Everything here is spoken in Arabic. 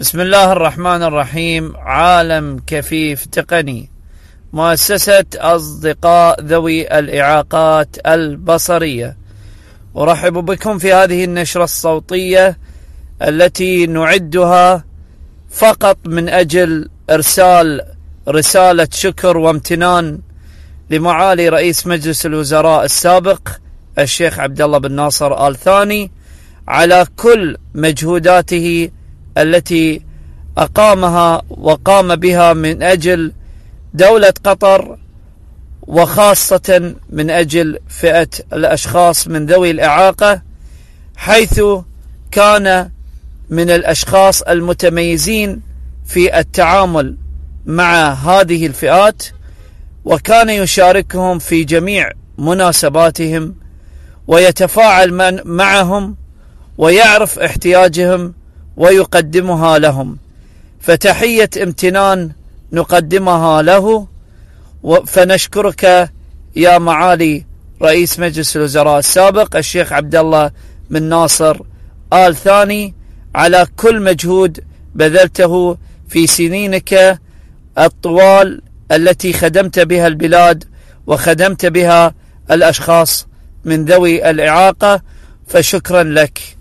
بسم الله الرحمن الرحيم عالم كفيف تقني مؤسسة أصدقاء ذوي الإعاقات البصرية أرحب بكم في هذه النشرة الصوتية التي نعدها فقط من أجل إرسال رسالة شكر وامتنان لمعالي رئيس مجلس الوزراء السابق الشيخ عبد الله بن ناصر آل ثاني على كل مجهوداته التي أقامها وقام بها من أجل دولة قطر وخاصة من أجل فئة الأشخاص من ذوي الإعاقة حيث كان من الأشخاص المتميزين في التعامل مع هذه الفئات وكان يشاركهم في جميع مناسباتهم ويتفاعل معهم ويعرف احتياجهم ويقدمها لهم. فتحية امتنان نقدمها له. فنشكرك يا معالي رئيس مجلس الوزراء السابق الشيخ عبد الله بن ناصر آل ثاني. على كل مجهود بذلته في سنينك الطوال التي خدمت بها البلاد وخدمت بها الأشخاص من ذوي الإعاقة. فشكرا لك.